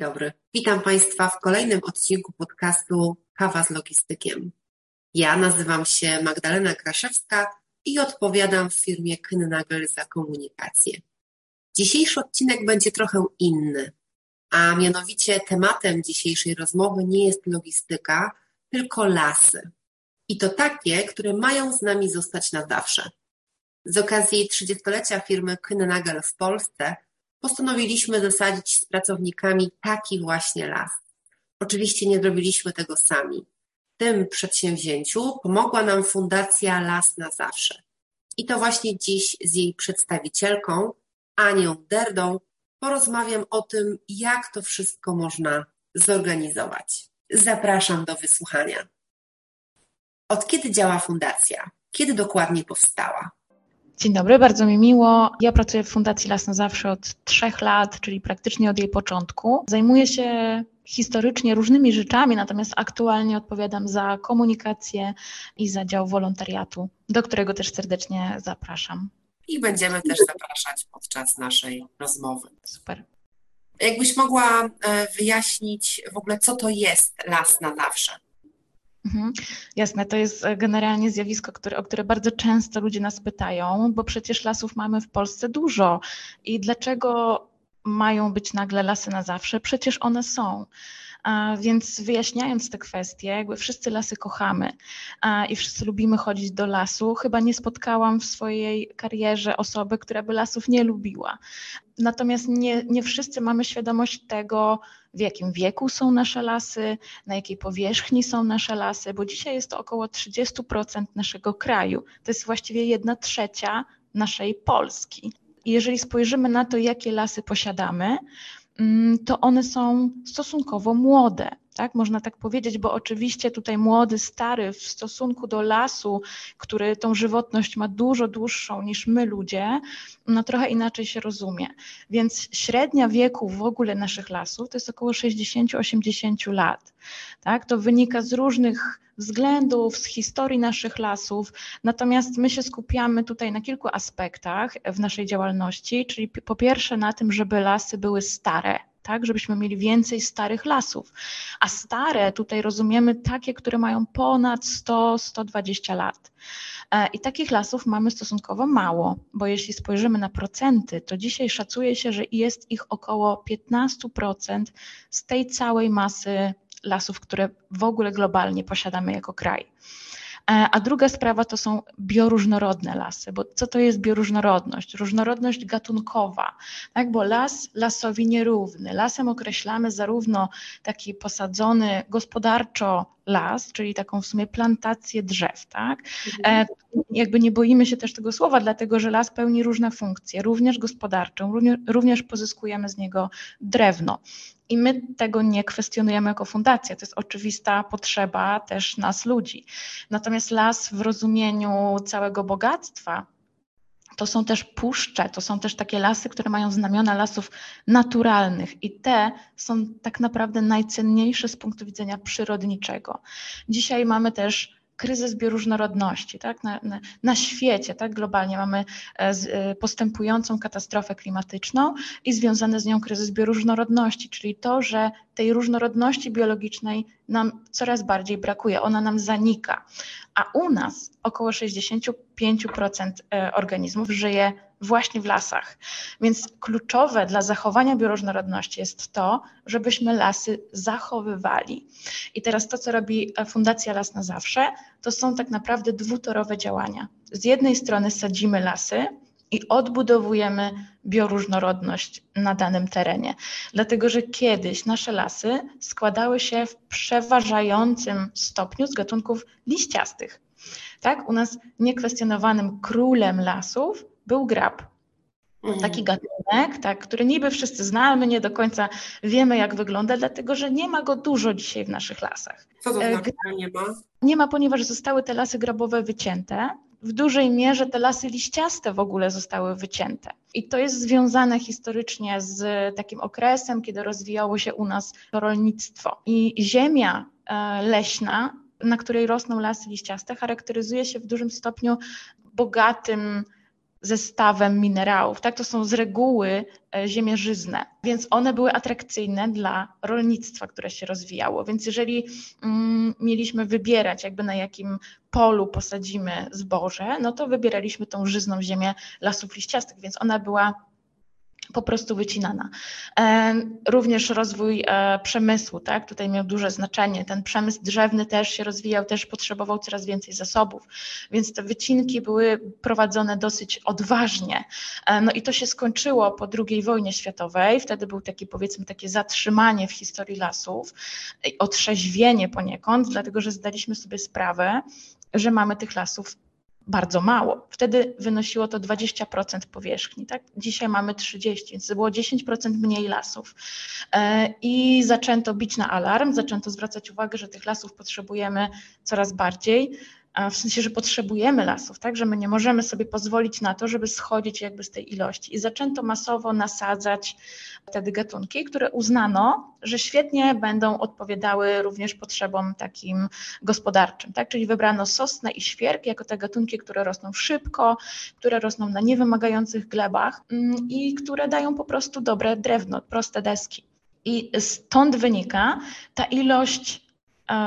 Dobry. Witam Państwa w kolejnym odcinku podcastu Kawa z Logistykiem. Ja nazywam się Magdalena Kraszewska i odpowiadam w firmie Kynnagel za komunikację. Dzisiejszy odcinek będzie trochę inny, a mianowicie tematem dzisiejszej rozmowy nie jest logistyka, tylko lasy. I to takie, które mają z nami zostać na zawsze. Z okazji 30-lecia firmy Kynnagel w Polsce postanowiliśmy zasadzić z pracownikami taki właśnie las. Oczywiście nie zrobiliśmy tego sami. W tym przedsięwzięciu pomogła nam Fundacja Las na Zawsze. I to właśnie dziś z jej przedstawicielką, Anią Derdą, porozmawiam o tym, jak to wszystko można zorganizować. Zapraszam do wysłuchania. Od kiedy działa fundacja? Kiedy dokładnie powstała? Dzień dobry, bardzo mi miło. Ja pracuję w Fundacji Las na Zawsze od trzech lat, czyli praktycznie od jej początku. Zajmuję się historycznie różnymi rzeczami, natomiast aktualnie odpowiadam za komunikację i za dział wolontariatu, do którego też serdecznie zapraszam. I będziemy też zapraszać podczas naszej rozmowy. Super. Jakbyś mogła e, wyjaśnić w ogóle, co to jest las na zawsze? Mhm. Jasne, to jest e, generalnie zjawisko, które, o które bardzo często ludzie nas pytają, bo przecież lasów mamy w Polsce dużo. I dlaczego mają być nagle lasy na zawsze? Przecież one są. Więc wyjaśniając te kwestie, jakby wszyscy lasy kochamy i wszyscy lubimy chodzić do lasu. Chyba nie spotkałam w swojej karierze osoby, która by lasów nie lubiła. Natomiast nie, nie wszyscy mamy świadomość tego, w jakim wieku są nasze lasy, na jakiej powierzchni są nasze lasy, bo dzisiaj jest to około 30% naszego kraju. To jest właściwie jedna trzecia naszej Polski. I jeżeli spojrzymy na to, jakie lasy posiadamy, to one są stosunkowo młode. Tak, można tak powiedzieć, bo oczywiście tutaj młody, stary w stosunku do lasu, który tą żywotność ma dużo dłuższą niż my ludzie, no trochę inaczej się rozumie. Więc średnia wieku w ogóle naszych lasów to jest około 60-80 lat. Tak, to wynika z różnych względów, z historii naszych lasów. Natomiast my się skupiamy tutaj na kilku aspektach w naszej działalności, czyli po pierwsze na tym, żeby lasy były stare, tak, żebyśmy mieli więcej starych lasów. A stare tutaj rozumiemy takie, które mają ponad 100-120 lat. E, I takich lasów mamy stosunkowo mało, bo jeśli spojrzymy na procenty, to dzisiaj szacuje się, że jest ich około 15% z tej całej masy lasów, które w ogóle globalnie posiadamy jako kraj. E, a druga sprawa to są bioróżnorodne lasy, bo co to jest bioróżnorodność? Różnorodność gatunkowa, tak? bo las lasowi nierówny. Lasem określamy zarówno taki posadzony gospodarczo las, czyli taką w sumie plantację drzew, tak? E, jakby nie boimy się też tego słowa, dlatego że las pełni różne funkcje, również gospodarczą, również pozyskujemy z niego drewno. I my tego nie kwestionujemy jako fundacja. To jest oczywista potrzeba też nas ludzi. Natomiast las w rozumieniu całego bogactwa to są też puszcze, to są też takie lasy, które mają znamiona lasów naturalnych i te są tak naprawdę najcenniejsze z punktu widzenia przyrodniczego. Dzisiaj mamy też kryzys bioróżnorodności tak? na, na, na świecie, tak? globalnie mamy e, e, postępującą katastrofę klimatyczną i związany z nią kryzys bioróżnorodności, czyli to, że tej różnorodności biologicznej nam coraz bardziej brakuje, ona nam zanika, a u nas około 60 5% e, organizmów żyje właśnie w lasach. Więc kluczowe dla zachowania bioróżnorodności jest to, żebyśmy lasy zachowywali. I teraz to, co robi e, Fundacja Las na Zawsze, to są tak naprawdę dwutorowe działania. Z jednej strony sadzimy lasy, i odbudowujemy bioróżnorodność na danym terenie. Dlatego, że kiedyś nasze lasy składały się w przeważającym stopniu z gatunków liściastych. Tak, u nas niekwestionowanym królem lasów był grab. Mhm. Taki gatunek, tak, który niby wszyscy znamy, nie do końca wiemy, jak wygląda, dlatego że nie ma go dużo dzisiaj w naszych lasach. Co to e, znaczy, nie ma? Nie ma, ponieważ zostały te lasy grabowe wycięte. W dużej mierze te lasy liściaste w ogóle zostały wycięte. I to jest związane historycznie z takim okresem, kiedy rozwijało się u nas rolnictwo. I ziemia e, leśna, na której rosną lasy liściaste, charakteryzuje się w dużym stopniu bogatym zestawem minerałów. Tak, to są z reguły e, ziemie żyzne, więc one były atrakcyjne dla rolnictwa, które się rozwijało. Więc jeżeli mm, mieliśmy wybierać, jakby na jakim polu posadzimy zboże, no to wybieraliśmy tą żyzną ziemię lasów liściastych, więc ona była po prostu wycinana. E, również rozwój e, przemysłu, tak, tutaj miał duże znaczenie. Ten przemysł drzewny też się rozwijał, też potrzebował coraz więcej zasobów, więc te wycinki były prowadzone dosyć odważnie. E, no i to się skończyło po II wojnie światowej, wtedy był taki powiedzmy takie zatrzymanie w historii lasów, otrzeźwienie poniekąd, dlatego że zdaliśmy sobie sprawę, że mamy tych lasów bardzo mało. Wtedy wynosiło to 20% powierzchni, tak? Dzisiaj mamy 30, więc było 10% mniej lasów. E, I zaczęto bić na alarm, zaczęto zwracać uwagę, że tych lasów potrzebujemy coraz bardziej w sensie, że potrzebujemy lasów, tak, że my nie możemy sobie pozwolić na to, żeby schodzić jakby z tej ilości. I zaczęto masowo nasadzać wtedy gatunki, które uznano, że świetnie będą odpowiadały również potrzebom takim gospodarczym, tak, czyli wybrano sosnę i świerk jako te gatunki, które rosną szybko, które rosną na niewymagających glebach mm, i które dają po prostu dobre drewno, proste deski. I stąd wynika ta ilość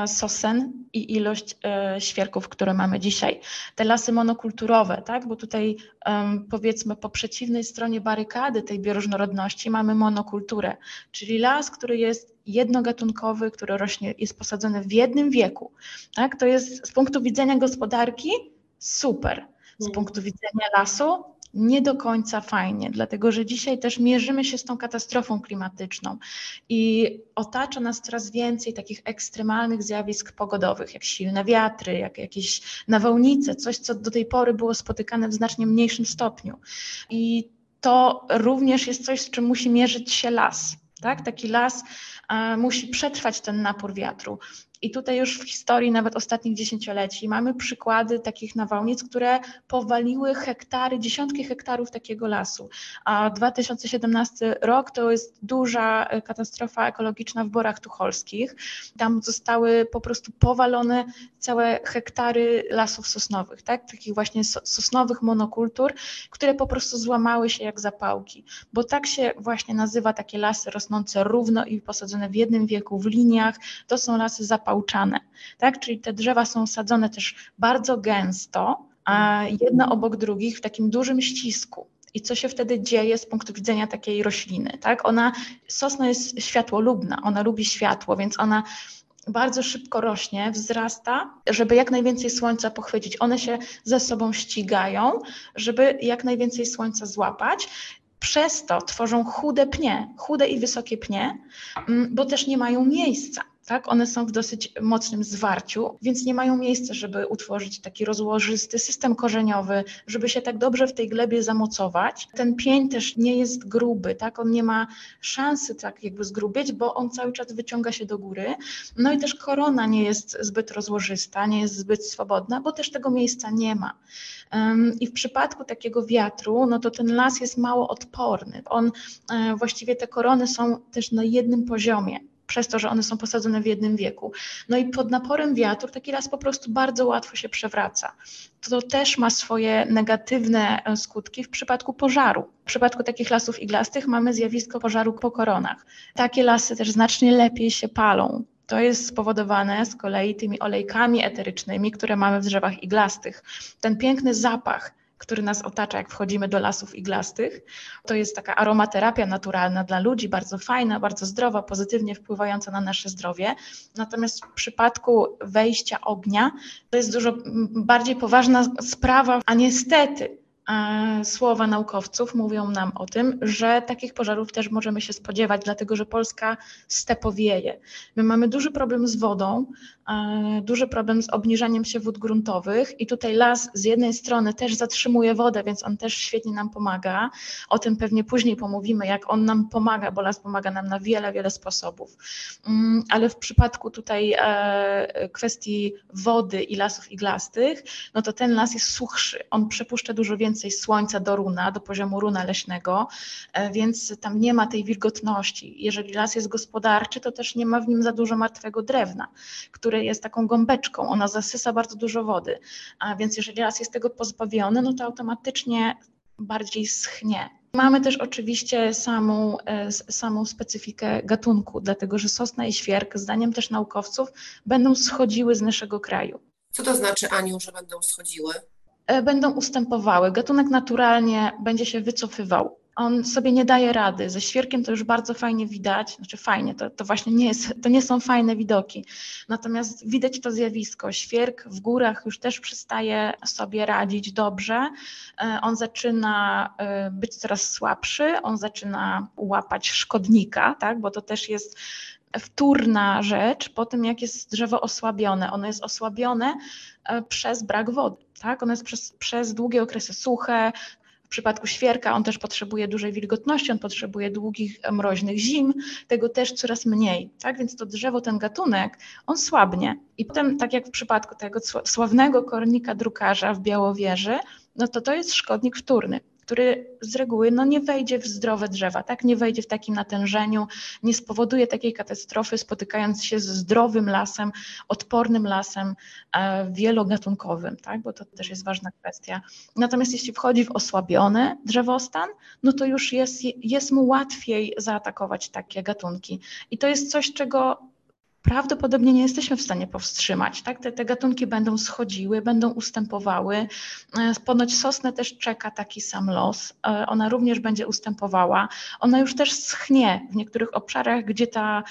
sosen i ilość e, świerków, które mamy dzisiaj. Te lasy monokulturowe, tak? bo tutaj powiedzmy po przeciwnej stronie barykady tej bioróżnorodności mamy monokulturę, czyli las, który jest jednogatunkowy, który rośnie, jest posadzony w jednym wieku. Tak? To jest z punktu widzenia gospodarki super. Z mm. punktu widzenia lasu nie do końca fajnie, dlatego że dzisiaj też mierzymy się z tą katastrofą klimatyczną i otacza nas coraz więcej takich ekstremalnych zjawisk pogodowych, jak silne wiatry, jak jakieś nawałnice, coś, co do tej pory było spotykane w znacznie mniejszym stopniu. I to również jest coś, z czym musi mierzyć się las. Tak? Taki las a, musi przetrwać ten napór wiatru. I tutaj już w historii nawet ostatnich dziesięcioleci mamy przykłady takich nawałnic, które powaliły hektary, dziesiątki hektarów takiego lasu. A 2017 rok to jest duża e, katastrofa ekologiczna w Borach Tucholskich. Tam zostały po prostu powalone całe hektary lasów sosnowych, tak? takich właśnie sosnowych monokultur, które po prostu złamały się jak zapałki, bo tak się właśnie nazywa takie lasy rosnące równo i posadzone w jednym wieku, w liniach. To są lasy zapałki zapałczane, tak? Czyli te drzewa są sadzone też bardzo gęsto, a jedne obok drugich w takim dużym ścisku. I co się wtedy dzieje z punktu widzenia takiej rośliny, tak? Ona, sosna jest światłolubna, ona lubi światło, więc ona bardzo szybko rośnie, wzrasta, żeby jak najwięcej słońca pochwycić. One się ze sobą ścigają, żeby jak najwięcej słońca złapać. Przez to tworzą chude pnie, chude i wysokie pnie, mm, bo też nie mają miejsca tak? One są w dosyć mocnym zwarciu, więc nie mają miejsca, żeby utworzyć taki rozłożysty system korzeniowy, żeby się tak dobrze w tej glebie zamocować. Ten pień też nie jest gruby, tak? On nie ma szansy tak jakby zgrubieć, bo on cały czas wyciąga się do góry. No i też korona nie jest zbyt rozłożysta, nie jest zbyt swobodna, bo też tego miejsca nie ma. I w przypadku takiego wiatru, no to ten las jest mało odporny. On, e, właściwie te korony są też na jednym poziomie przez to, że one są posadzone w jednym wieku. No i pod naporem wiatru taki las po prostu bardzo łatwo się przewraca. To też ma swoje negatywne e, skutki w przypadku pożaru. W przypadku takich lasów iglastych mamy zjawisko pożaru po koronach. Takie lasy też znacznie lepiej się palą. To jest spowodowane z kolei tymi olejkami eterycznymi, które mamy w drzewach iglastych. Ten piękny zapach który nas otacza, jak wchodzimy do lasów iglastych. To jest taka aromaterapia naturalna dla ludzi, bardzo fajna, bardzo zdrowa, pozytywnie wpływająca na nasze zdrowie. Natomiast w przypadku wejścia ognia to jest dużo bardziej poważna sprawa, a niestety słowa naukowców mówią nam o tym, że takich pożarów też możemy się spodziewać, dlatego że Polska stepowieje. My mamy duży problem z wodą, duży problem z obniżaniem się wód gruntowych i tutaj las z jednej strony też zatrzymuje wodę, więc on też świetnie nam pomaga. O tym pewnie później pomówimy, jak on nam pomaga, bo las pomaga nam na wiele, wiele sposobów. Mm, ale w przypadku tutaj e, kwestii wody i lasów iglastych, no to ten las jest suchszy, on przepuszcza dużo więcej słońca do runa, do poziomu runa leśnego, e, więc tam nie ma tej wilgotności. Jeżeli las jest gospodarczy, to też nie ma w nim za dużo martwego drewna, które jest taką gąbeczką, ona zasysa bardzo dużo wody, a więc jeżeli las jest tego pozbawiony, no to automatycznie bardziej schnie. Mamy też oczywiście samą, e, samą specyfikę gatunku, dlatego że sosna i świerk, zdaniem też naukowców, będą schodziły z naszego kraju. Co to znaczy, Aniu, że będą schodziły? E, będą ustępowały. Gatunek naturalnie będzie się wycofywał on sobie nie daje rady. Ze świerkiem to już bardzo fajnie widać, znaczy fajnie, to, to właśnie nie, jest, to nie są fajne widoki. Natomiast widać to zjawisko. Świerk w górach już też przestaje sobie radzić dobrze. E, on zaczyna e, być coraz słabszy, on zaczyna łapać szkodnika, tak? bo to też jest wtórna rzecz po tym, jak jest drzewo osłabione. Ono jest osłabione e, przez brak wody. Tak? Ono jest przez, przez długie okresy suche, przypadku świerka on też potrzebuje dużej wilgotności, on potrzebuje długich, mroźnych zim, tego też coraz mniej, tak? Więc to drzewo, ten gatunek, on słabnie. I potem, tak jak w przypadku tego sławnego kornika drukarza w Białowieży, no to to jest szkodnik wtórny który z reguły no, nie wejdzie w zdrowe drzewa, tak? nie wejdzie w takim natężeniu, nie spowoduje takiej katastrofy, spotykając się z zdrowym lasem, odpornym lasem e, wielogatunkowym, tak? bo to też jest ważna kwestia. Natomiast jeśli wchodzi w osłabiony drzewostan, no to już jest, jest mu łatwiej zaatakować takie gatunki. I to jest coś, czego prawdopodobnie nie jesteśmy w stanie powstrzymać. Tak? Te, te gatunki będą schodziły, będą ustępowały. E, ponoć sosnę też czeka taki sam los. E, ona również będzie ustępowała. Ona już też schnie w niektórych obszarach, gdzie ta,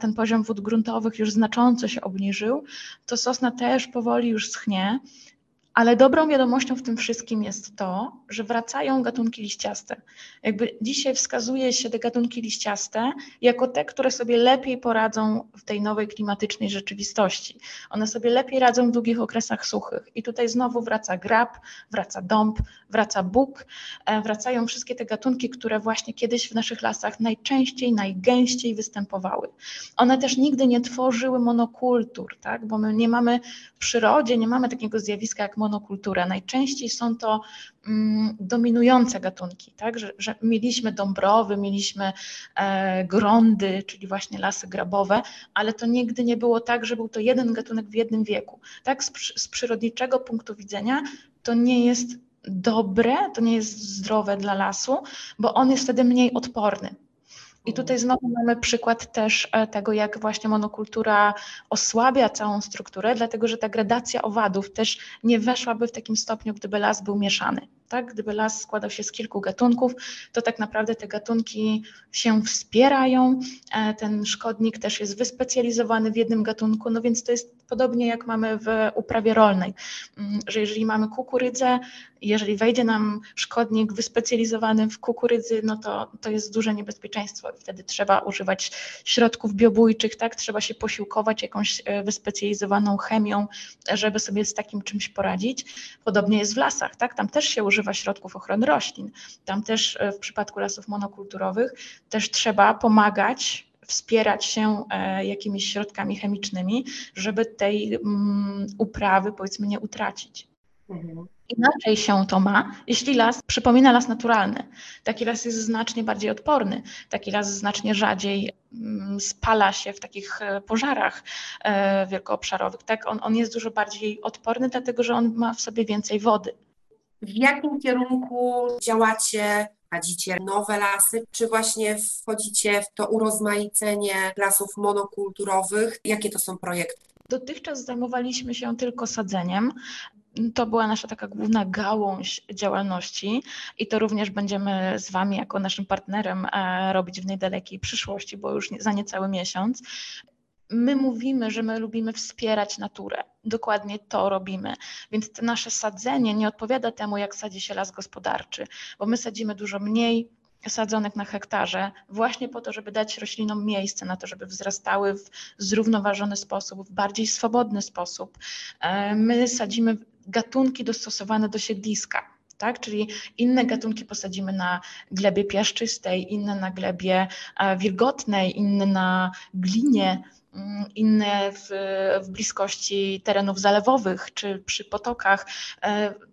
ten poziom wód gruntowych już znacząco się obniżył, to sosna też powoli już schnie. Ale dobrą wiadomością w tym wszystkim jest to, że wracają gatunki liściaste. Jakby dzisiaj wskazuje się te gatunki liściaste jako te, które sobie lepiej poradzą w tej nowej klimatycznej rzeczywistości. One sobie lepiej radzą w długich okresach suchych. I tutaj znowu wraca grab, wraca dąb, wraca bóg, e, wracają wszystkie te gatunki, które właśnie kiedyś w naszych lasach najczęściej, najgęściej występowały. One też nigdy nie tworzyły monokultur, tak? bo my nie mamy w przyrodzie, nie mamy takiego zjawiska jak monokultura. Najczęściej są to mm, dominujące gatunki, tak? Że, że, mieliśmy dąbrowy, mieliśmy e, grądy, czyli właśnie lasy grabowe, ale to nigdy nie było tak, że był to jeden gatunek w jednym wieku. Tak? Z, z przyrodniczego punktu widzenia to nie jest dobre, to nie jest zdrowe dla lasu, bo on jest wtedy mniej odporny. I tutaj znowu mamy przykład też e, tego, jak właśnie monokultura osłabia całą strukturę, dlatego że ta gradacja owadów też nie weszłaby w takim stopniu, gdyby las był mieszany tak? Gdyby las składał się z kilku gatunków, to tak naprawdę te gatunki się wspierają. E, ten szkodnik też jest wyspecjalizowany w jednym gatunku, no więc to jest podobnie jak mamy w uprawie rolnej, mm, że jeżeli mamy kukurydzę, jeżeli wejdzie nam szkodnik wyspecjalizowany w kukurydzy, no to, to jest duże niebezpieczeństwo i wtedy trzeba używać środków biobójczych, tak? Trzeba się posiłkować jakąś e, wyspecjalizowaną chemią, żeby sobie z takim czymś poradzić. Podobnie jest w lasach, tak? Tam też się używa środków ochrony roślin. Tam też e, w przypadku lasów monokulturowych też trzeba pomagać wspierać się e, jakimiś środkami chemicznymi, żeby tej mm, uprawy powiedzmy nie utracić. Mhm. Inaczej się to ma, jeśli las przypomina las naturalny. Taki las jest znacznie bardziej odporny, taki las znacznie rzadziej mm, spala się w takich e, pożarach wielkoobszarowych. Tak? On, on jest dużo bardziej odporny, dlatego że on ma w sobie więcej wody. W jakim kierunku działacie? Sadzicie nowe lasy, czy właśnie wchodzicie w to urozmaicenie lasów monokulturowych? Jakie to są projekty? Dotychczas zajmowaliśmy się tylko sadzeniem. To była nasza taka główna gałąź działalności i to również będziemy z Wami jako naszym partnerem e, robić w niedalekiej przyszłości, bo już za niecały miesiąc. my mówimy, że my lubimy wspierać naturę. Dokładnie to robimy. Więc to nasze sadzenie nie odpowiada temu, jak sadzi się las gospodarczy, bo my sadzimy dużo mniej sadzonych na hektarze, właśnie po to, żeby dać roślinom miejsce na to, żeby wzrastały w zrównoważony sposób, w bardziej swobodny sposób. E, my sadzimy gatunki dostosowane do siedliska. Tak? Czyli inne gatunki posadzimy na glebie piaszczystej, inne na glebie e, wilgotnej, inne na glinie, mm, inne w, w bliskości terenów zalewowych czy przy potokach.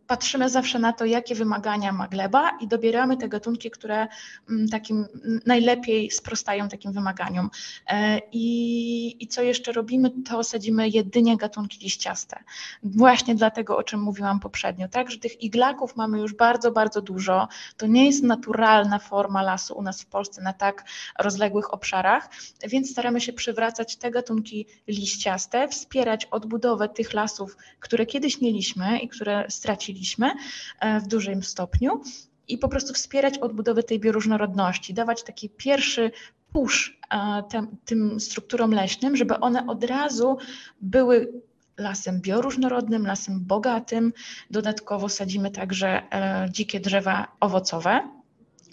Patrzymy zawsze na to, jakie wymagania ma gleba i dobieramy te gatunki, które mm, takim najlepiej sprostają takim wymaganiom. E, I, I co jeszcze robimy, to sadzimy jedynie gatunki liściaste. Właśnie dlatego, o czym mówiłam poprzednio, tak, że tych iglaków mamy już bardzo, bardzo dużo. To nie jest naturalna forma lasu u nas w Polsce na tak rozległych obszarach, więc staramy się przywracać te gatunki liściaste, wspierać odbudowę tych lasów, które kiedyś mieliśmy i które straciliśmy E, w dużym stopniu i po prostu wspierać odbudowę tej bioróżnorodności, dawać taki pierwszy push e, tym, tym strukturom leśnym, żeby one od razu były lasem bioróżnorodnym, lasem bogatym. Dodatkowo sadzimy także e, dzikie drzewa owocowe,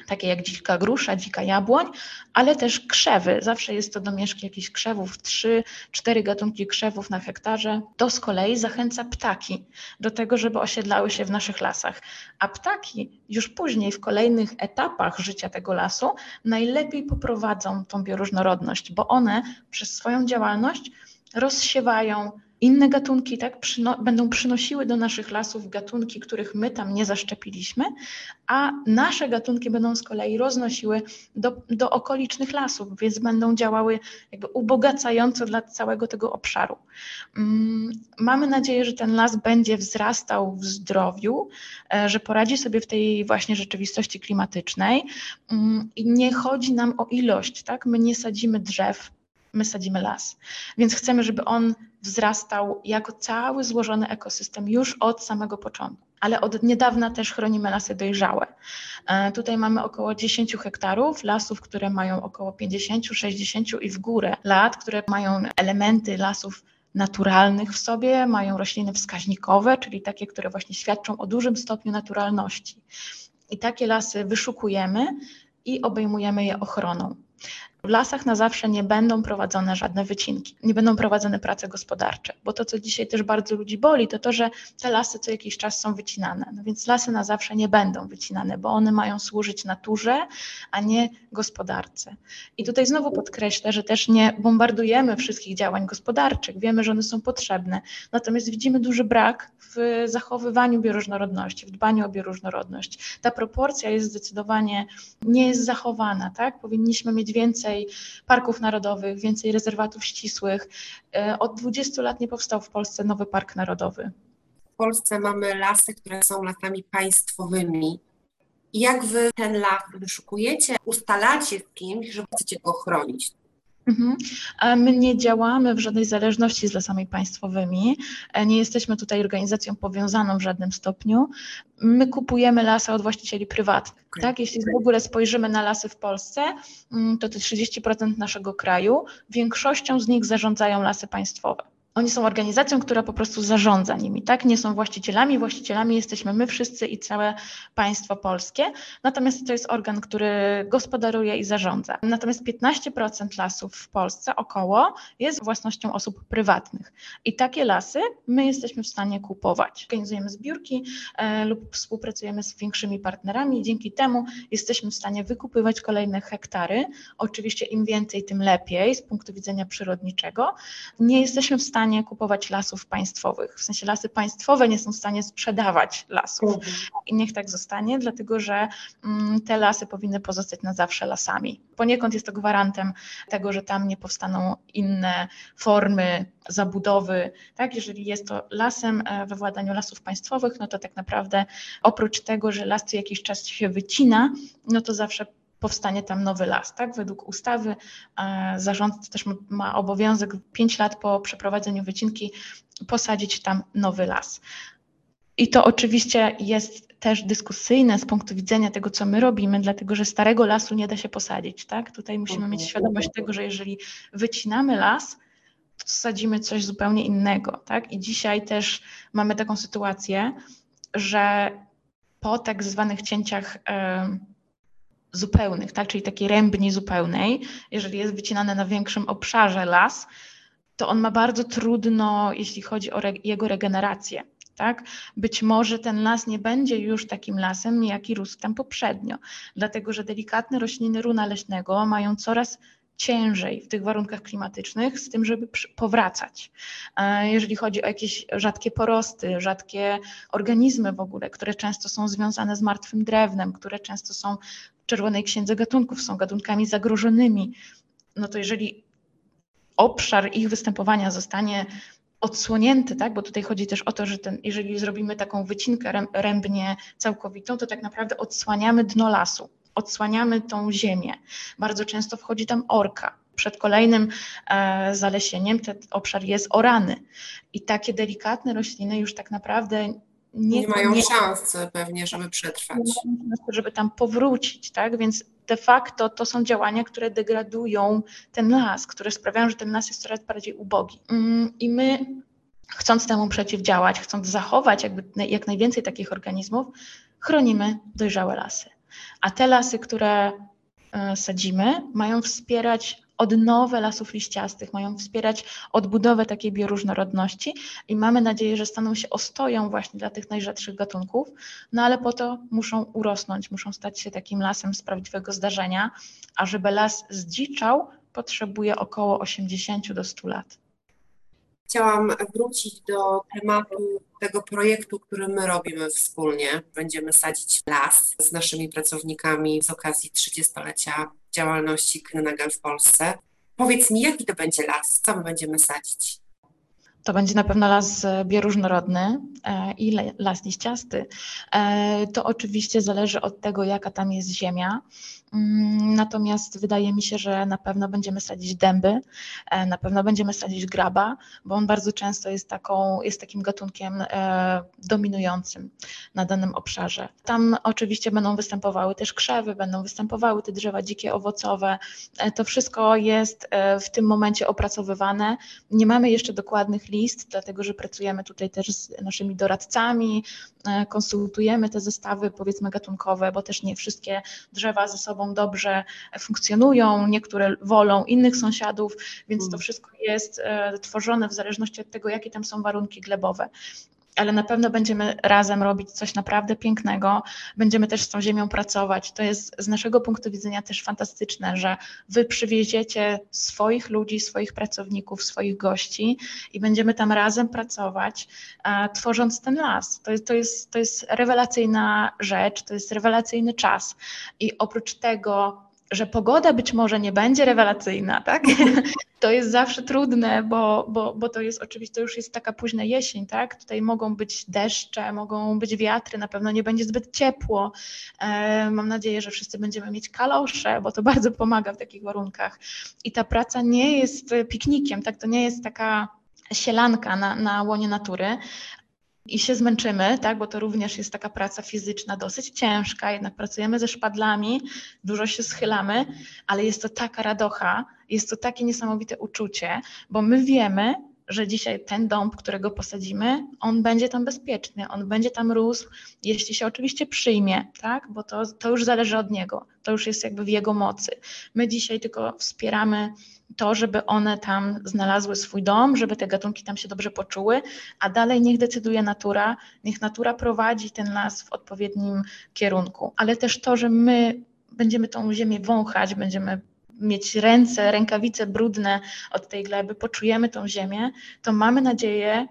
takie jak dzika grusza, dzika jabłoń, ale też krzewy. Zawsze jest to domieszki jakichś krzewów, trzy, cztery gatunki krzewów na hektarze. To z kolei zachęca ptaki do tego, żeby osiedlały się w naszych lasach. A ptaki już później w kolejnych etapach życia tego lasu najlepiej poprowadzą tą bioróżnorodność, bo one przez swoją działalność rozsiewają inne gatunki tak, przyno będą przynosiły do naszych lasów gatunki, których my tam nie zaszczepiliśmy, a nasze gatunki będą z kolei roznosiły do, do okolicznych lasów, więc będą działały jakby ubogacająco dla całego tego obszaru. Mm, mamy nadzieję, że ten las będzie wzrastał w zdrowiu, e, że poradzi sobie w tej właśnie rzeczywistości klimatycznej mm, i nie chodzi nam o ilość, tak? My nie sadzimy drzew, my sadzimy las. Więc chcemy, żeby on wzrastał jako cały złożony ekosystem już od samego początku. Ale od niedawna też chronimy lasy dojrzałe. E, tutaj mamy około 10 hektarów lasów, które mają około 50, 60 i w górę lat, które mają elementy lasów naturalnych w sobie, mają rośliny wskaźnikowe, czyli takie, które właśnie świadczą o dużym stopniu naturalności. I takie lasy wyszukujemy i obejmujemy je ochroną. W lasach na zawsze nie będą prowadzone żadne wycinki, nie będą prowadzone prace gospodarcze, bo to, co dzisiaj też bardzo ludzi boli, to to, że te lasy co jakiś czas są wycinane. No więc lasy na zawsze nie będą wycinane, bo one mają służyć naturze, a nie gospodarce. I tutaj znowu podkreślę, że też nie bombardujemy wszystkich działań gospodarczych. Wiemy, że one są potrzebne, natomiast widzimy duży brak w zachowywaniu bioróżnorodności, w dbaniu o bioróżnorodność. Ta proporcja jest zdecydowanie nie jest zachowana, tak? Powinniśmy mieć więcej więcej parków narodowych, więcej rezerwatów ścisłych. E, od 20 lat nie powstał w Polsce nowy park narodowy. W Polsce mamy lasy, które są lasami państwowymi. Jak wy ten las wyszukujecie, ustalacie z kimś, że chcecie go chronić? Mhm. My nie działamy w żadnej zależności z lasami państwowymi. E, nie jesteśmy tutaj organizacją powiązaną w żadnym stopniu. My kupujemy lasy od właścicieli prywatnych. Okay. Tak? Jeśli w ogóle spojrzymy na lasy w Polsce, mm, to to 30% naszego kraju, większością z nich zarządzają lasy państwowe. Oni są organizacją, która po prostu zarządza nimi, tak? Nie są właścicielami. Właścicielami jesteśmy my wszyscy i całe państwo polskie. Natomiast to jest organ, który gospodaruje i zarządza. Natomiast 15% lasów w Polsce około jest własnością osób prywatnych. I takie lasy my jesteśmy w stanie kupować. Organizujemy zbiórki e, lub współpracujemy z większymi partnerami. Dzięki temu jesteśmy w stanie wykupywać kolejne hektary. Oczywiście im więcej, tym lepiej z punktu widzenia przyrodniczego. Nie jesteśmy w stanie stanie kupować lasów państwowych. W sensie lasy państwowe nie są w stanie sprzedawać lasów. I niech tak zostanie, dlatego że mm, te lasy powinny pozostać na zawsze lasami. Poniekąd jest to gwarantem tego, że tam nie powstaną inne formy zabudowy. Tak? Jeżeli jest to lasem e, we władaniu lasów państwowych, no to tak naprawdę oprócz tego, że las co jakiś czas się wycina, no to zawsze powstanie tam nowy las. Tak? Według ustawy e, zarządca też ma obowiązek 5 lat po przeprowadzeniu wycinki posadzić tam nowy las. I to oczywiście jest też dyskusyjne z punktu widzenia tego, co my robimy, dlatego że starego lasu nie da się posadzić. Tak? Tutaj musimy mieć mhm. świadomość tego, że jeżeli wycinamy las, sadzimy coś zupełnie innego, tak? I dzisiaj też mamy taką sytuację, że po tak zwanych cięciach zupełnych, tak? czyli takiej rębni zupełnej, jeżeli jest wycinane na większym obszarze las, to on ma bardzo trudno, jeśli chodzi o re jego regenerację. Tak? Być może ten las nie będzie już takim lasem, jaki rósł tam poprzednio, dlatego że delikatne rośliny runa leśnego mają coraz ciężej w tych warunkach klimatycznych z tym, żeby powracać. E, jeżeli chodzi o jakieś rzadkie porosty, rzadkie organizmy w ogóle, które często są związane z martwym drewnem, które często są w czerwonej księdze gatunków, są gatunkami zagrożonymi, no to jeżeli obszar ich występowania zostanie odsłonięty, tak? bo tutaj chodzi też o to, że ten, jeżeli zrobimy taką wycinkę rębnie całkowitą, to tak naprawdę odsłaniamy dno lasu odsłaniamy tą ziemię. Bardzo często wchodzi tam orka. Przed kolejnym e, zalesieniem ten obszar jest orany. I takie delikatne rośliny już tak naprawdę nie, nie mają nie, szans pewnie, żeby przetrwać. żeby tam powrócić, tak? Więc de facto to są działania, które degradują ten las, które sprawiają, że ten las jest coraz bardziej ubogi. Mm, I my chcąc temu przeciwdziałać, chcąc zachować jakby jak najwięcej takich organizmów, chronimy dojrzałe lasy. A te lasy, które e, sadzimy, mają wspierać odnowę lasów liściastych, mają wspierać odbudowę takiej bioróżnorodności i mamy nadzieję, że staną się ostoją właśnie dla tych najrzadszych gatunków, no ale po to muszą urosnąć, muszą stać się takim lasem z prawdziwego zdarzenia, a żeby las zdziczał, potrzebuje około 80 do 100 lat. Chciałam wrócić do tematu tego projektu, który my robimy wspólnie. Będziemy sadzić las z naszymi pracownikami z okazji 30-lecia działalności Krynagal w Polsce. Powiedz mi, jaki to będzie las? Co my będziemy sadzić? To będzie na pewno las bioróżnorodny e, i las liściasty. E, to oczywiście zależy od tego, jaka tam jest ziemia. Mm, natomiast wydaje mi się, że na pewno będziemy sadzić dęby, e, na pewno będziemy sadzić graba, bo on bardzo często jest, taką, jest takim gatunkiem e, dominującym na danym obszarze. Tam oczywiście będą występowały też krzewy, będą występowały te drzewa dzikie, owocowe. E, to wszystko jest w tym momencie opracowywane. Nie mamy jeszcze dokładnych list, dlatego że pracujemy tutaj też z naszymi doradcami, konsultujemy te zestawy powiedzmy gatunkowe, bo też nie wszystkie drzewa ze sobą dobrze funkcjonują, niektóre wolą innych sąsiadów, więc to mm. wszystko jest e, tworzone w zależności od tego, jakie tam są warunki glebowe ale na pewno będziemy razem robić coś naprawdę pięknego, będziemy też z tą ziemią pracować. To jest z naszego punktu widzenia też fantastyczne, że wy przywieziecie swoich ludzi, swoich pracowników, swoich gości i będziemy tam razem pracować, tworząc ten las. To jest, to, jest, to jest rewelacyjna rzecz, to jest rewelacyjny czas. I oprócz tego że pogoda być może nie będzie rewelacyjna, tak? To jest zawsze trudne, bo, bo, bo to jest oczywiście, to już jest taka późna jesień, tak? Tutaj mogą być deszcze, mogą być wiatry, na pewno nie będzie zbyt ciepło. E, mam nadzieję, że wszyscy będziemy mieć kalosze, bo to bardzo pomaga w takich warunkach. I ta praca nie jest piknikiem, tak? To nie jest taka sielanka na, na łonie natury, i się zmęczymy, tak, bo to również jest taka praca fizyczna dosyć ciężka, jednak pracujemy ze szpadlami, dużo się schylamy, ale jest to taka radocha, jest to takie niesamowite uczucie, bo my wiemy, że dzisiaj ten dąb, którego posadzimy, on będzie tam bezpieczny, on będzie tam rósł, jeśli się oczywiście przyjmie, tak? bo to, to już zależy od niego, to już jest jakby w jego mocy. My dzisiaj tylko wspieramy to, żeby one tam znalazły swój dom, żeby te gatunki tam się dobrze poczuły, a dalej niech decyduje natura, niech natura prowadzi ten las w odpowiednim kierunku. Ale też to, że my będziemy tą ziemię wąchać, będziemy mieć ręce, rękawice brudne od tej gleby, poczujemy tą ziemię, to mamy nadzieję,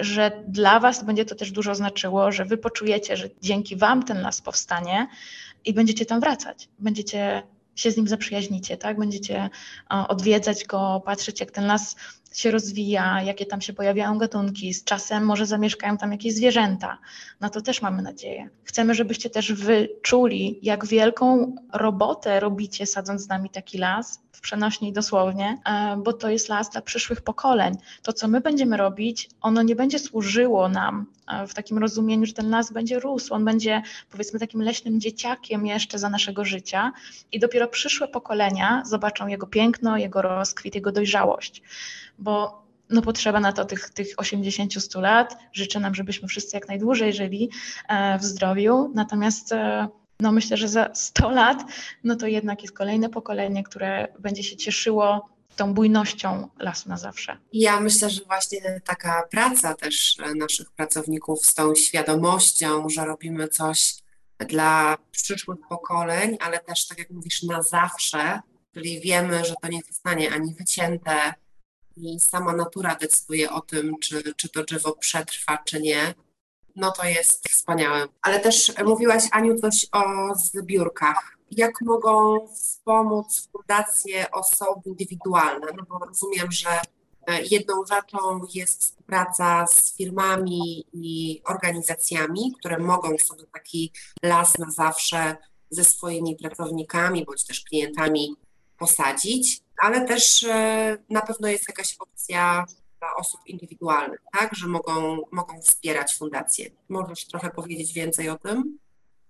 że dla Was będzie to też dużo znaczyło, że Wy poczujecie, że dzięki Wam ten las powstanie i będziecie tam wracać. Będziecie się z nim zaprzyjaźnicie, tak? Będziecie odwiedzać go, patrzeć, jak ten las się rozwija, jakie tam się pojawiają gatunki, z czasem może zamieszkają tam jakieś zwierzęta. Na to też mamy nadzieję. Chcemy, żebyście też wyczuli, jak wielką robotę robicie, sadząc z nami taki las, w przenośni dosłownie, e, bo to jest las dla przyszłych pokoleń. To, co my będziemy robić, ono nie będzie służyło nam e, w takim rozumieniu, że ten las będzie rósł, on będzie powiedzmy takim leśnym dzieciakiem jeszcze za naszego życia i dopiero przyszłe pokolenia zobaczą jego piękno, jego rozkwit, jego dojrzałość bo no potrzeba na to tych, tych 80-100 lat. Życzę nam, żebyśmy wszyscy jak najdłużej żyli w zdrowiu. Natomiast no myślę, że za 100 lat, no to jednak jest kolejne pokolenie, które będzie się cieszyło tą bujnością lasu na zawsze. Ja myślę, że właśnie taka praca też naszych pracowników z tą świadomością, że robimy coś dla przyszłych pokoleń, ale też, tak jak mówisz, na zawsze, czyli wiemy, że to nie zostanie ani wycięte i sama natura decyduje o tym, czy, czy to drzewo przetrwa, czy nie no to jest wspaniałe. Ale też mówiłaś, Aniu, coś o zbiórkach. Jak mogą wspomóc fundacje osoby indywidualne? No bo rozumiem, że e, jedną rzeczą jest współpraca z firmami i organizacjami, które mogą sobie taki las na zawsze ze swoimi pracownikami bądź też klientami posadzić, ale też e, na pewno jest jakaś opcja dla osób indywidualnych, tak, że mogą, mogą wspierać fundacje. Możesz trochę powiedzieć więcej o tym?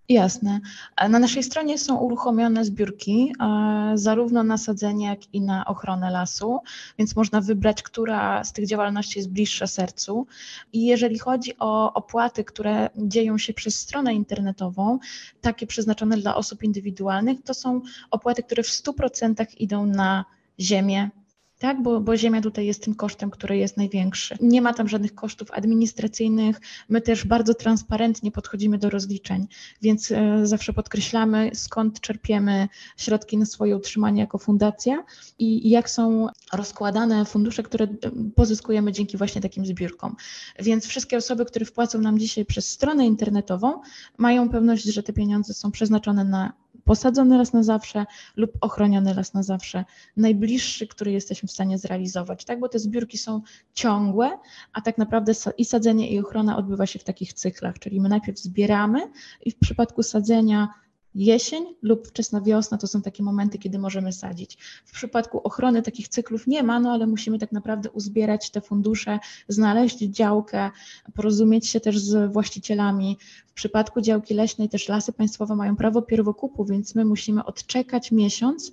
Jasne. Na naszej stronie są uruchomione zbiórki, e, zarówno na sadzenie, jak i na ochronę lasu, więc można wybrać, która z tych działalności jest bliższa sercu. I jeżeli chodzi o opłaty, które dzieją się przez stronę internetową, takie przeznaczone dla osób indywidualnych, to są opłaty, które w 100% idą na ziemię, tak? Bo, bo ziemia tutaj jest tym kosztem, który jest największy. Nie ma tam żadnych kosztów administracyjnych. My też bardzo transparentnie podchodzimy do rozliczeń, więc e, zawsze podkreślamy, skąd czerpiemy środki na swoje utrzymanie jako fundacja i jak są rozkładane fundusze, które e, pozyskujemy dzięki właśnie takim zbiórkom. Więc wszystkie osoby, które wpłacą nam dzisiaj przez stronę internetową, mają pewność, że te pieniądze są przeznaczone na posadzony las na zawsze lub ochroniony las na zawsze, najbliższy, który jesteśmy w stanie zrealizować, tak? Bo te zbiórki są ciągłe, a tak naprawdę i sadzenie i ochrona odbywa się w takich cyklach, czyli my najpierw zbieramy i w przypadku sadzenia Jesień lub wczesna wiosna to są takie momenty, kiedy możemy sadzić. W przypadku ochrony takich cyklów nie ma, no ale musimy tak naprawdę uzbierać te fundusze, znaleźć działkę, porozumieć się też z właścicielami. W przypadku działki leśnej też lasy państwowe mają prawo pierwokupu, więc my musimy odczekać miesiąc,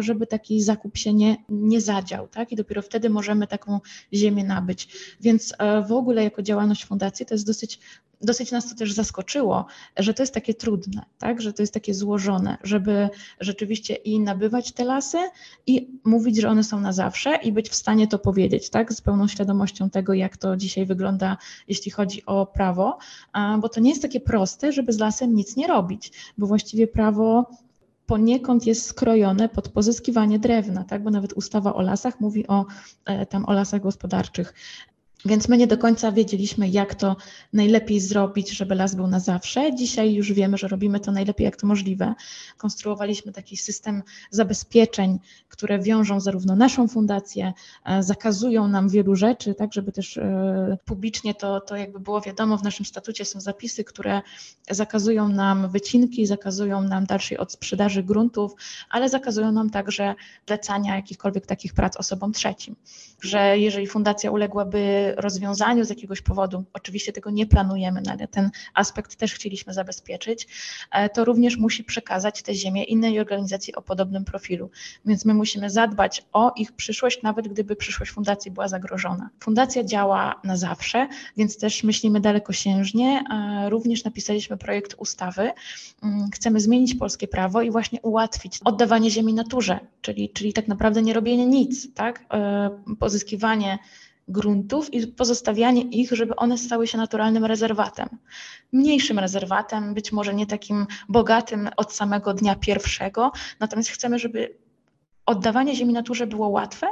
żeby taki zakup się nie, nie zadział, tak? I dopiero wtedy możemy taką ziemię nabyć. Więc e, w ogóle jako działalność fundacji to jest dosyć dosyć nas to też zaskoczyło, że to jest takie trudne, tak? że to jest takie złożone, żeby rzeczywiście i nabywać te lasy i mówić, że one są na zawsze i być w stanie to powiedzieć, tak? z pełną świadomością tego, jak to dzisiaj wygląda, jeśli chodzi o prawo, bo to nie jest takie proste, żeby z lasem nic nie robić, bo właściwie prawo poniekąd jest skrojone pod pozyskiwanie drewna, tak? bo nawet ustawa o lasach mówi o, e, tam o lasach gospodarczych. Więc my nie do końca wiedzieliśmy, jak to najlepiej zrobić, żeby las był na zawsze. Dzisiaj już wiemy, że robimy to najlepiej, jak to możliwe. Konstruowaliśmy taki system zabezpieczeń, które wiążą zarówno naszą fundację, e, zakazują nam wielu rzeczy, tak, żeby też e, publicznie to, to jakby było wiadomo, w naszym statucie są zapisy, które zakazują nam wycinki, zakazują nam dalszej odsprzedaży gruntów, ale zakazują nam także zlecania jakichkolwiek takich prac osobom trzecim. Że jeżeli fundacja uległaby rozwiązaniu z jakiegoś powodu, oczywiście tego nie planujemy, no ale ten aspekt też chcieliśmy zabezpieczyć, e, to również musi przekazać tę ziemię innej organizacji o podobnym profilu. Więc my musimy zadbać o ich przyszłość, nawet gdyby przyszłość fundacji była zagrożona. Fundacja działa na zawsze, więc też myślimy dalekosiężnie. E, również napisaliśmy projekt ustawy. Mm, chcemy zmienić polskie prawo i właśnie ułatwić oddawanie ziemi naturze, czyli, czyli tak naprawdę nie robienie nic, tak? E, pozyskiwanie gruntów i pozostawianie ich, żeby one stały się naturalnym rezerwatem. Mniejszym rezerwatem, być może nie takim bogatym od samego dnia pierwszego, natomiast chcemy, żeby oddawanie ziemi naturze było łatwe,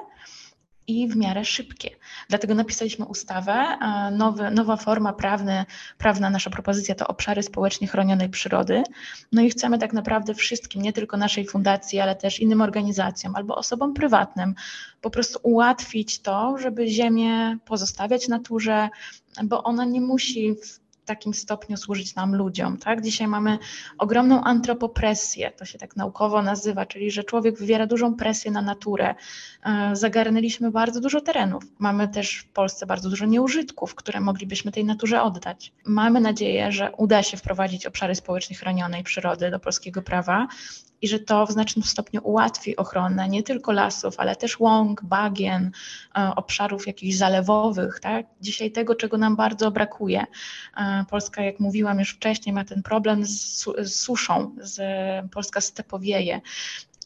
i w miarę szybkie. Dlatego napisaliśmy ustawę. Nowy, nowa forma prawna, prawna, nasza propozycja to obszary społecznie chronionej przyrody. No i chcemy tak naprawdę wszystkim, nie tylko naszej fundacji, ale też innym organizacjom albo osobom prywatnym, po prostu ułatwić to, żeby ziemię pozostawiać naturze, bo ona nie musi w takim stopniu służyć nam ludziom. Tak? Dzisiaj mamy ogromną antropopresję, to się tak naukowo nazywa, czyli że człowiek wywiera dużą presję na naturę. E, zagarnęliśmy bardzo dużo terenów. Mamy też w Polsce bardzo dużo nieużytków, które moglibyśmy tej naturze oddać. Mamy nadzieję, że uda się wprowadzić obszary społecznie chronionej przyrody do polskiego prawa i że to w znacznym stopniu ułatwi ochronę nie tylko lasów, ale też łąk, bagien, e, obszarów jakichś zalewowych. Tak? Dzisiaj tego, czego nam bardzo brakuje. E, Polska, jak mówiłam już wcześniej, ma ten problem z, z suszą, z, Polska stepowieje.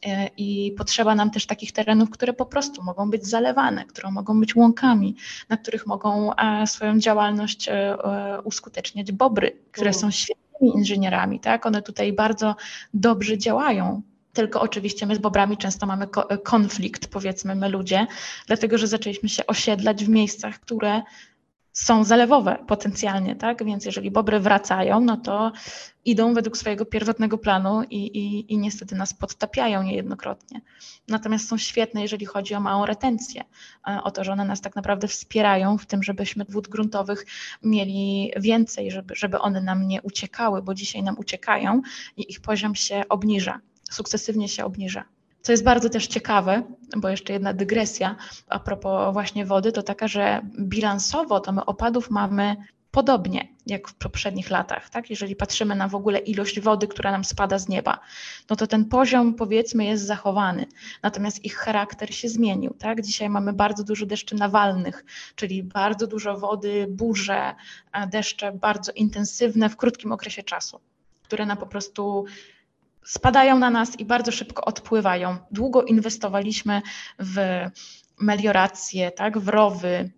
E, I potrzeba nam też takich terenów, które po prostu mogą być zalewane, które mogą być łąkami, na których mogą swoją działalność uskuteczniać bobry, które są świetne inżynierami, tak? One tutaj bardzo dobrze działają. Tylko oczywiście my z bobrami często mamy konflikt, powiedzmy my ludzie, dlatego że zaczęliśmy się osiedlać w miejscach, które są zalewowe potencjalnie, tak? Więc jeżeli bobry wracają, no to idą według swojego pierwotnego planu i, i, i niestety nas podtapiają niejednokrotnie. Natomiast są świetne, jeżeli chodzi o małą retencję, e, o to, że one nas tak naprawdę wspierają w tym, żebyśmy wód gruntowych mieli więcej, żeby, żeby one nam nie uciekały, bo dzisiaj nam uciekają i ich poziom się obniża, sukcesywnie się obniża. Co jest bardzo też ciekawe, bo jeszcze jedna dygresja a propos właśnie wody, to taka, że bilansowo to my opadów mamy podobnie jak w poprzednich latach, tak? Jeżeli patrzymy na w ogóle ilość wody, która nam spada z nieba, no to ten poziom powiedzmy jest zachowany, natomiast ich charakter się zmienił, tak? Dzisiaj mamy bardzo dużo deszczy nawalnych, czyli bardzo dużo wody, burze, deszcze bardzo intensywne w krótkim okresie czasu, które nam po prostu spadają na nas i bardzo szybko odpływają. Długo inwestowaliśmy w meliorację, tak, w rowy,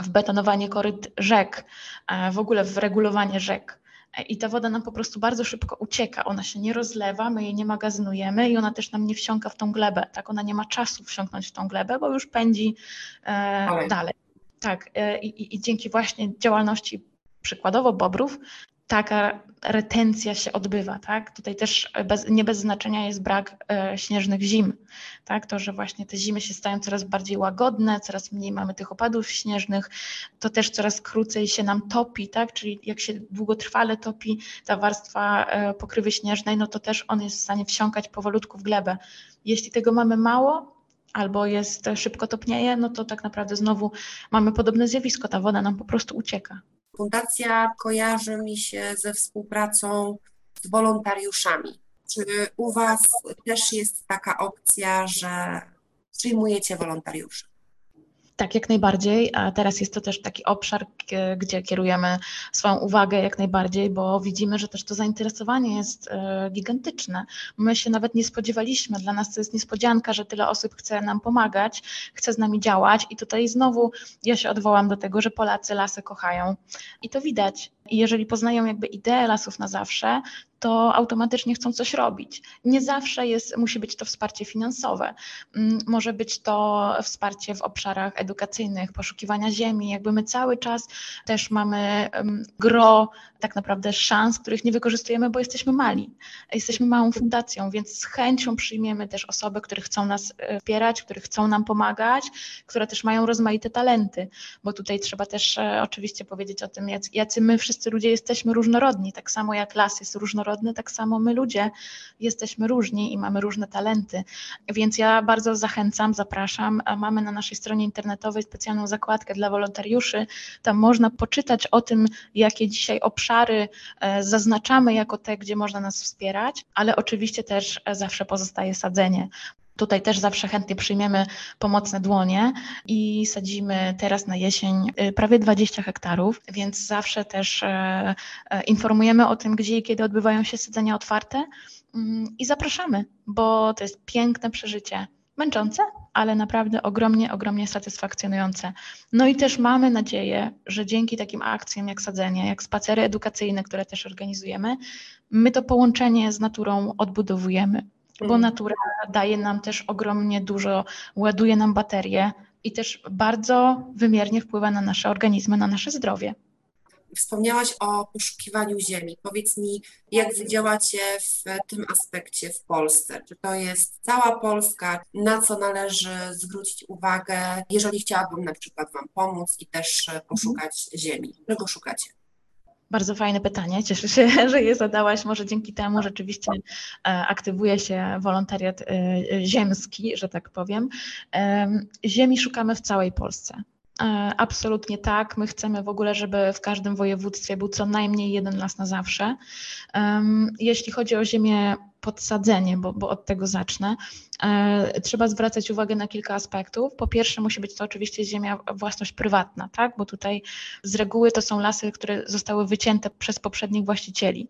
w betonowanie koryt rzek, e, w ogóle w regulowanie rzek. E, I ta woda nam po prostu bardzo szybko ucieka. Ona się nie rozlewa, my jej nie magazynujemy i ona też nam nie wsiąka w tą glebę. Tak, ona nie ma czasu wsiąknąć w tą glebę, bo już pędzi e, dalej. Tak, e, i, i dzięki właśnie działalności przykładowo bobrów taka retencja się odbywa, tak? Tutaj też bez, nie bez znaczenia jest brak e, śnieżnych zim, tak? To, że właśnie te zimy się stają coraz bardziej łagodne, coraz mniej mamy tych opadów śnieżnych, to też coraz krócej się nam topi, tak? Czyli jak się długotrwale topi ta warstwa e, pokrywy śnieżnej, no to też on jest w stanie wsiąkać powolutku w glebę. Jeśli tego mamy mało, albo jest szybko topnieje, no to tak naprawdę znowu mamy podobne zjawisko, ta woda nam po prostu ucieka. Fundacja kojarzy mi się ze współpracą z wolontariuszami. Czy u Was też jest taka opcja, że przyjmujecie wolontariuszy? Tak, jak najbardziej. A teraz jest to też taki obszar, gdzie kierujemy swoją uwagę jak najbardziej, bo widzimy, że też to zainteresowanie jest e, gigantyczne. My się nawet nie spodziewaliśmy. Dla nas to jest niespodzianka, że tyle osób chce nam pomagać, chce z nami działać. I tutaj znowu ja się odwołam do tego, że Polacy lasy kochają. I to widać. I jeżeli poznają jakby ideę lasów na zawsze, to automatycznie chcą coś robić. Nie zawsze jest, musi być to wsparcie finansowe. Mm, może być to wsparcie w obszarach edukacyjnych, poszukiwania ziemi. Jakby my cały czas też mamy gro tak naprawdę szans, których nie wykorzystujemy, bo jesteśmy mali. Jesteśmy małą fundacją, więc z chęcią przyjmiemy też osoby, które chcą nas e, wspierać, które chcą nam pomagać, które też mają rozmaite talenty, bo tutaj trzeba też e, oczywiście powiedzieć o tym, jacy my wszyscy ludzie jesteśmy różnorodni, tak samo jak las jest różnorodny, tak samo my ludzie jesteśmy różni i mamy różne talenty. Więc ja bardzo zachęcam, zapraszam. Mamy na naszej stronie internetowej specjalną zakładkę dla wolontariuszy. Tam można poczytać o tym, jakie dzisiaj obszary e, zaznaczamy jako te, gdzie można nas wspierać, ale oczywiście też e, zawsze pozostaje sadzenie. Tutaj też zawsze chętnie przyjmiemy pomocne dłonie i sadzimy teraz na jesień y, prawie 20 hektarów, więc zawsze też e, e, informujemy o tym, gdzie i kiedy odbywają się sadzenia otwarte mm, i zapraszamy, bo to jest piękne przeżycie. Męczące, ale naprawdę ogromnie, ogromnie satysfakcjonujące. No i też mamy nadzieję, że dzięki takim akcjom jak sadzenie, jak spacery edukacyjne, które też organizujemy, my to połączenie z naturą odbudowujemy bo mm. natura daje nam też ogromnie dużo, ładuje nam baterie i też bardzo wymiernie wpływa na nasze organizmy, na nasze zdrowie. Wspomniałaś o poszukiwaniu ziemi. Powiedz mi, jak wy działacie w tym aspekcie w Polsce? Czy to jest cała Polska? Na co należy zwrócić uwagę, jeżeli chciałabym na przykład Wam pomóc i też poszukać ziemi? Czego szukacie? Bardzo fajne pytanie. Cieszę się, że je zadałaś. Może dzięki temu rzeczywiście e, aktywuje się wolontariat e, ziemski, że tak powiem. Ziemi szukamy w całej Polsce. E, absolutnie tak. My chcemy w ogóle, żeby w każdym województwie był co najmniej jeden las na zawsze. Jeśli chodzi o ziemię podsadzenie, bo, bo od tego zacznę, e, trzeba zwracać uwagę na kilka aspektów. Po pierwsze, musi być to oczywiście ziemia własność prywatna, tak? bo tutaj z reguły to są lasy, które zostały wycięte przez poprzednich właścicieli.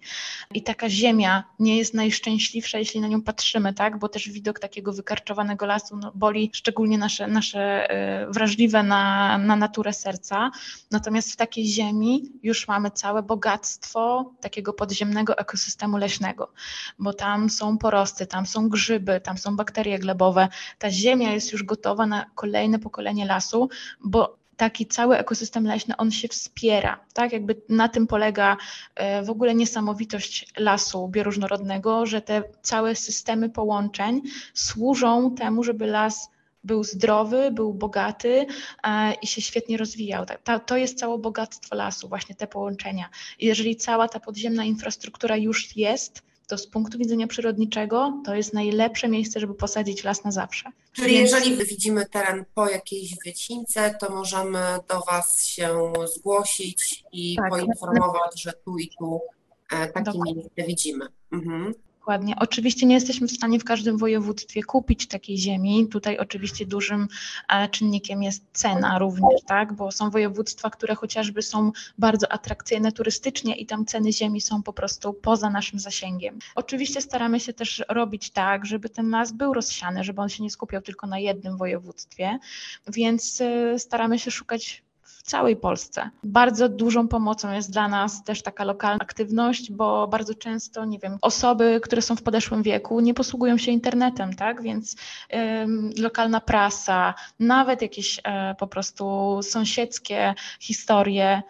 I taka ziemia nie jest najszczęśliwsza, jeśli na nią patrzymy, tak? bo też widok takiego wykarczowanego lasu no, boli szczególnie nasze, nasze e, wrażliwe na, na naturę serca. Natomiast w takiej ziemi już mamy całe bogactwo takiego podziemnego ekosystemu leśnego, bo tam są porosty, tam są grzyby, tam są bakterie glebowe. Ta ziemia jest już gotowa na kolejne pokolenie lasu, bo taki cały ekosystem leśny, on się wspiera, tak? Jakby na tym polega e, w ogóle niesamowitość lasu bioróżnorodnego, że te całe systemy połączeń służą temu, żeby las był zdrowy, był bogaty e, i się świetnie rozwijał. To jest całe bogactwo lasu, właśnie te połączenia. Jeżeli cała ta podziemna infrastruktura już jest, to z punktu widzenia przyrodniczego to jest najlepsze miejsce, żeby posadzić las na zawsze. Czyli Więc... jeżeli widzimy teren po jakiejś wycince, to możemy do Was się zgłosić i tak, poinformować, że tu i tu e, takie Dokładnie. miejsce widzimy. Mhm. Dokładnie. Oczywiście nie jesteśmy w stanie w każdym województwie kupić takiej ziemi. Tutaj oczywiście dużym e, czynnikiem jest cena również, tak? bo są województwa, które chociażby są bardzo atrakcyjne turystycznie i tam ceny ziemi są po prostu poza naszym zasięgiem. Oczywiście staramy się też robić tak, żeby ten las był rozsiany, żeby on się nie skupiał tylko na jednym województwie, więc e, staramy się szukać całej Polsce. Bardzo dużą pomocą jest dla nas też taka lokalna aktywność, bo bardzo często, nie wiem, osoby, które są w podeszłym wieku, nie posługują się internetem, tak? Więc lokalna prasa, nawet jakieś y, po prostu sąsiedzkie historie,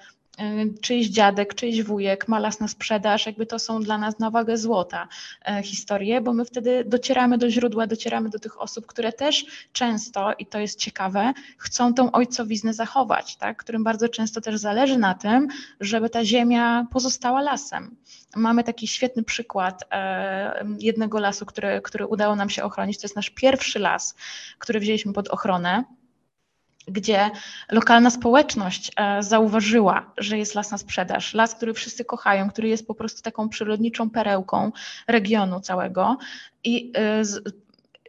czyjś dziadek, czyjś wujek ma las na sprzedaż, jakby to są dla nas na wagę złota e, historie, bo my wtedy docieramy do źródła, docieramy do tych osób, które też często, i to jest ciekawe, chcą tą ojcowiznę zachować, tak? którym bardzo często też zależy na tym, żeby ta ziemia pozostała lasem. Mamy taki świetny przykład e, jednego lasu, który, który udało nam się ochronić. To jest nasz pierwszy las, który wzięliśmy pod ochronę gdzie lokalna społeczność e, zauważyła, że jest las na sprzedaż, las, który wszyscy kochają, który jest po prostu taką przyrodniczą perełką regionu całego. I e,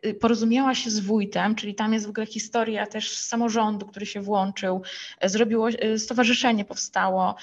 y, porozumiała się z wójtem, czyli tam jest w ogóle historia też samorządu, który się włączył, e, zrobiło, stowarzyszenie powstało,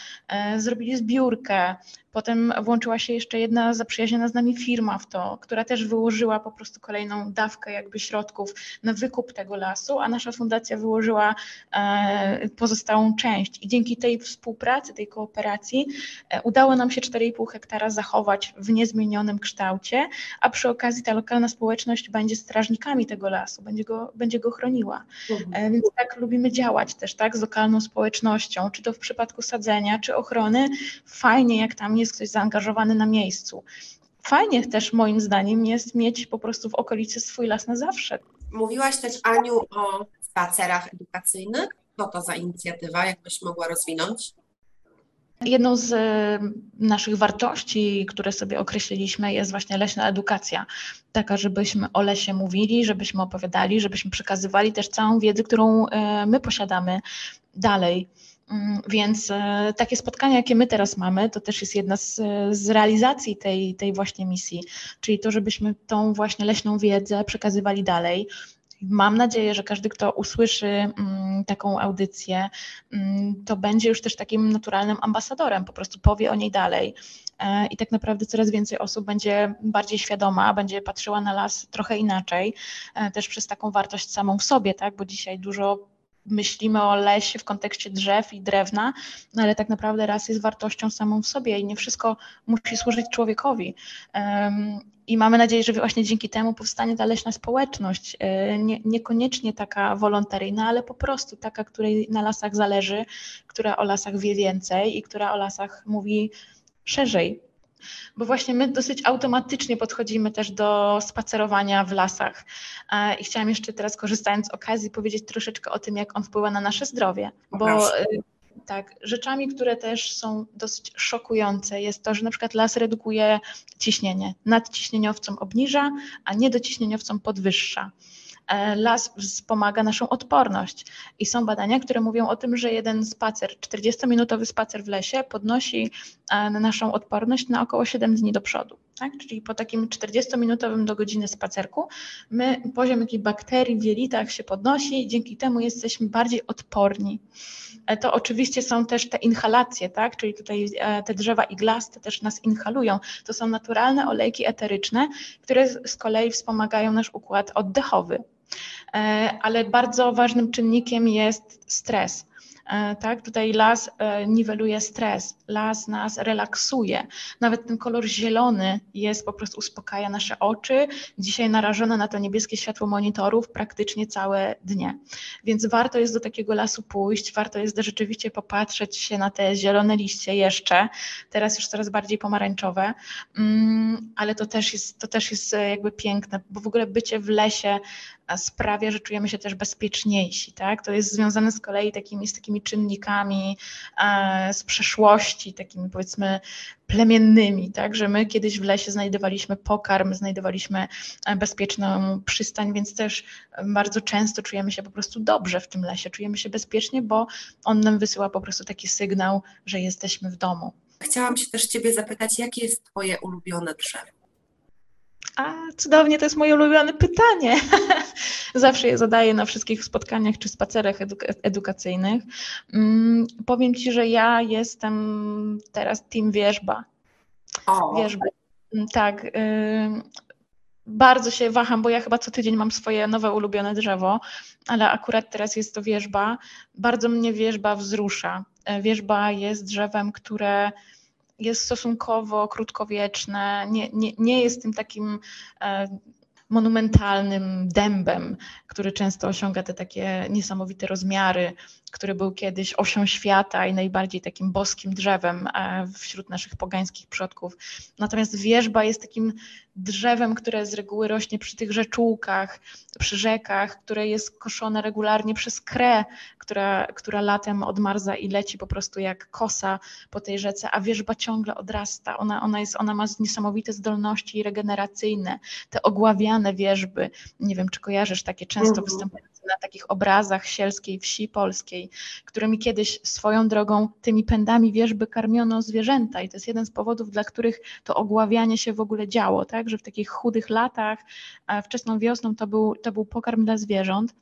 zrobili zbiórkę, Potem włączyła się jeszcze jedna zaprzyjaźniona z nami firma w to, która też wyłożyła po prostu kolejną dawkę jakby środków na wykup tego lasu, a nasza fundacja wyłożyła e, pozostałą część. I dzięki tej współpracy, tej kooperacji e, udało nam się 4,5 hektara zachować w niezmienionym kształcie, a przy okazji ta lokalna społeczność będzie strażnikami tego lasu, będzie go, będzie go chroniła. Mhm. E, więc tak lubimy działać też tak z lokalną społecznością, czy to w przypadku sadzenia, czy ochrony. Fajnie, jak tam jest ktoś zaangażowany na miejscu. Fajnie też moim zdaniem jest mieć po prostu w okolicy swój las na zawsze. Mówiłaś też Aniu o spacerach edukacyjnych. Co to za inicjatywa, jakbyś mogła rozwinąć? Jedną z e, naszych wartości, które sobie określiliśmy, jest właśnie leśna edukacja. Taka, żebyśmy o lesie mówili, żebyśmy opowiadali, żebyśmy przekazywali też całą wiedzę, którą e, my posiadamy dalej. Mm, więc e, takie spotkania, jakie my teraz mamy, to też jest jedna z, z, realizacji tej, tej właśnie misji, czyli to, żebyśmy tą właśnie leśną wiedzę przekazywali dalej. Mam nadzieję, że każdy, kto usłyszy mm, taką audycję, mm, to będzie już też takim naturalnym ambasadorem, po prostu powie o niej dalej. E, I tak naprawdę coraz więcej osób będzie bardziej świadoma, będzie patrzyła na las trochę inaczej, e, też przez taką wartość samą w sobie, tak? bo dzisiaj dużo myślimy o lesie w kontekście drzew i drewna, no ale tak naprawdę raz jest wartością samą w sobie i nie wszystko musi służyć człowiekowi. I mamy nadzieję, że właśnie dzięki temu powstanie ta leśna społeczność, e, nie, niekoniecznie taka wolontaryjna, ale po prostu taka, której na lasach zależy, która o lasach wie więcej i która o lasach mówi szerzej, bo właśnie my dosyć automatycznie podchodzimy też do spacerowania w lasach. E, I chciałam jeszcze teraz, korzystając z okazji, powiedzieć troszeczkę o tym, jak on wpływa na nasze zdrowie, bo e, tak, rzeczami, które też są dosyć szokujące, jest to, że na przykład las redukuje ciśnienie, nadciśnieniowcom obniża, a niedociśnieniowcom podwyższa. E, las wspomaga naszą odporność. I są badania, które mówią o tym, że jeden spacer, 40-minutowy spacer w lesie podnosi e, naszą odporność na około 7 dni do przodu. Tak? Czyli po takim 40-minutowym do godziny spacerku my, poziom jakichś bakterii w jelitach się podnosi dzięki temu jesteśmy bardziej odporni. E, to oczywiście są też te inhalacje, tak? czyli tutaj e, te drzewa iglaste też nas inhalują. To są naturalne olejki eteryczne, które z kolei wspomagają nasz układ oddechowy. E, ale bardzo ważnym czynnikiem jest stres. E, tak? Tutaj las e, niweluje stres, las nas relaksuje. Nawet ten kolor zielony jest po prostu uspokaja nasze oczy. Dzisiaj narażone na to niebieskie światło monitorów praktycznie całe dnie. Więc warto jest do takiego lasu pójść, warto jest rzeczywiście popatrzeć się na te zielone liście jeszcze, teraz już coraz bardziej pomarańczowe, mm, ale to też jest, to też jest jakby piękne, bo w ogóle bycie w lesie sprawia, że czujemy się też bezpieczniejsi. Tak? To jest związane z kolei takimi, z takimi czynnikami e, z przeszłości, takimi powiedzmy plemiennymi, tak? że my kiedyś w lesie znajdowaliśmy pokarm, znajdowaliśmy e, bezpieczną przystań, więc też bardzo często czujemy się po prostu dobrze w tym lesie, czujemy się bezpiecznie, bo on nam wysyła po prostu taki sygnał, że jesteśmy w domu. Chciałam się też Ciebie zapytać, jakie jest Twoje ulubione drzewo? A, cudownie, to jest moje ulubione pytanie. Zawsze je zadaję na wszystkich spotkaniach czy spacerach edukacyjnych. Mm, powiem Ci, że ja jestem teraz team wierzba. O. Wierzby. Mm, tak. Y, bardzo się waham, bo ja chyba co tydzień mam swoje nowe ulubione drzewo, ale akurat teraz jest to wierzba. Bardzo mnie wierzba wzrusza. E, wierzba jest drzewem, które jest stosunkowo krótkowieczne, nie, nie, nie jest tym takim e, monumentalnym dębem, który często osiąga te takie niesamowite rozmiary, który był kiedyś osią świata i najbardziej takim boskim drzewem e, wśród naszych pogańskich przodków. Natomiast wierzba jest takim drzewem, które z reguły rośnie przy tych rzeczółkach, przy rzekach, które jest koszone regularnie przez krę, która, która latem odmarza i leci po prostu jak kosa po tej rzece, a wierzba ciągle odrasta. Ona, ona, jest, ona ma niesamowite zdolności regeneracyjne, te ogławiane wierzby. Nie wiem, czy kojarzysz takie często mhm. występujące na takich obrazach sielskiej wsi polskiej, którymi kiedyś swoją drogą tymi pędami wierzby karmiono zwierzęta i to jest jeden z powodów, dla których to ogławianie się w ogóle działo, tak, że w takich chudych latach, wczesną wiosną to był, to był pokarm dla zwierząt.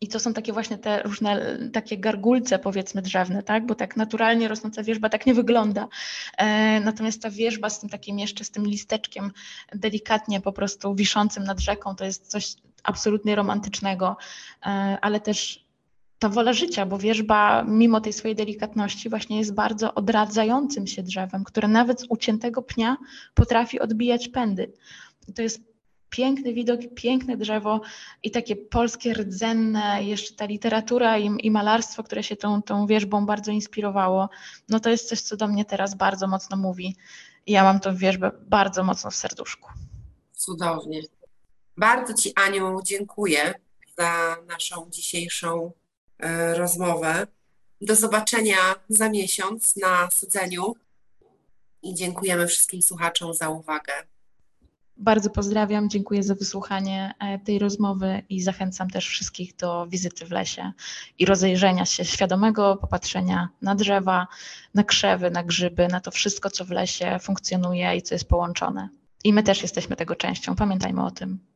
I to są takie właśnie te różne takie gargulce, powiedzmy, drzewne, tak? Bo tak naturalnie rosnąca wierzba tak nie wygląda. E, natomiast ta wierzba z tym takim jeszcze, z tym listeczkiem delikatnie po prostu wiszącym nad rzeką, to jest coś absolutnie romantycznego, e, ale też ta wola życia, bo wierzba, mimo tej swojej delikatności, właśnie jest bardzo odradzającym się drzewem, które nawet z uciętego pnia potrafi odbijać pędy. to jest piękny widok, piękne drzewo i takie polskie rdzenne, jeszcze ta literatura i, i, malarstwo, które się tą, tą wierzbą bardzo inspirowało, no to jest coś, co do mnie teraz bardzo mocno mówi. Ja mam tą wierzbę bardzo mocno w serduszku. Cudownie. Bardzo Ci, Aniu, dziękuję za naszą dzisiejszą e, rozmowę. Do zobaczenia za miesiąc na sadzeniu i dziękujemy wszystkim słuchaczom za uwagę. Bardzo pozdrawiam, dziękuję za wysłuchanie e, tej rozmowy i zachęcam też wszystkich do wizyty w lesie i rozejrzenia się, świadomego popatrzenia na drzewa, na krzewy, na grzyby, na to wszystko, co w lesie funkcjonuje i co jest połączone. I my też jesteśmy tego częścią, pamiętajmy o tym.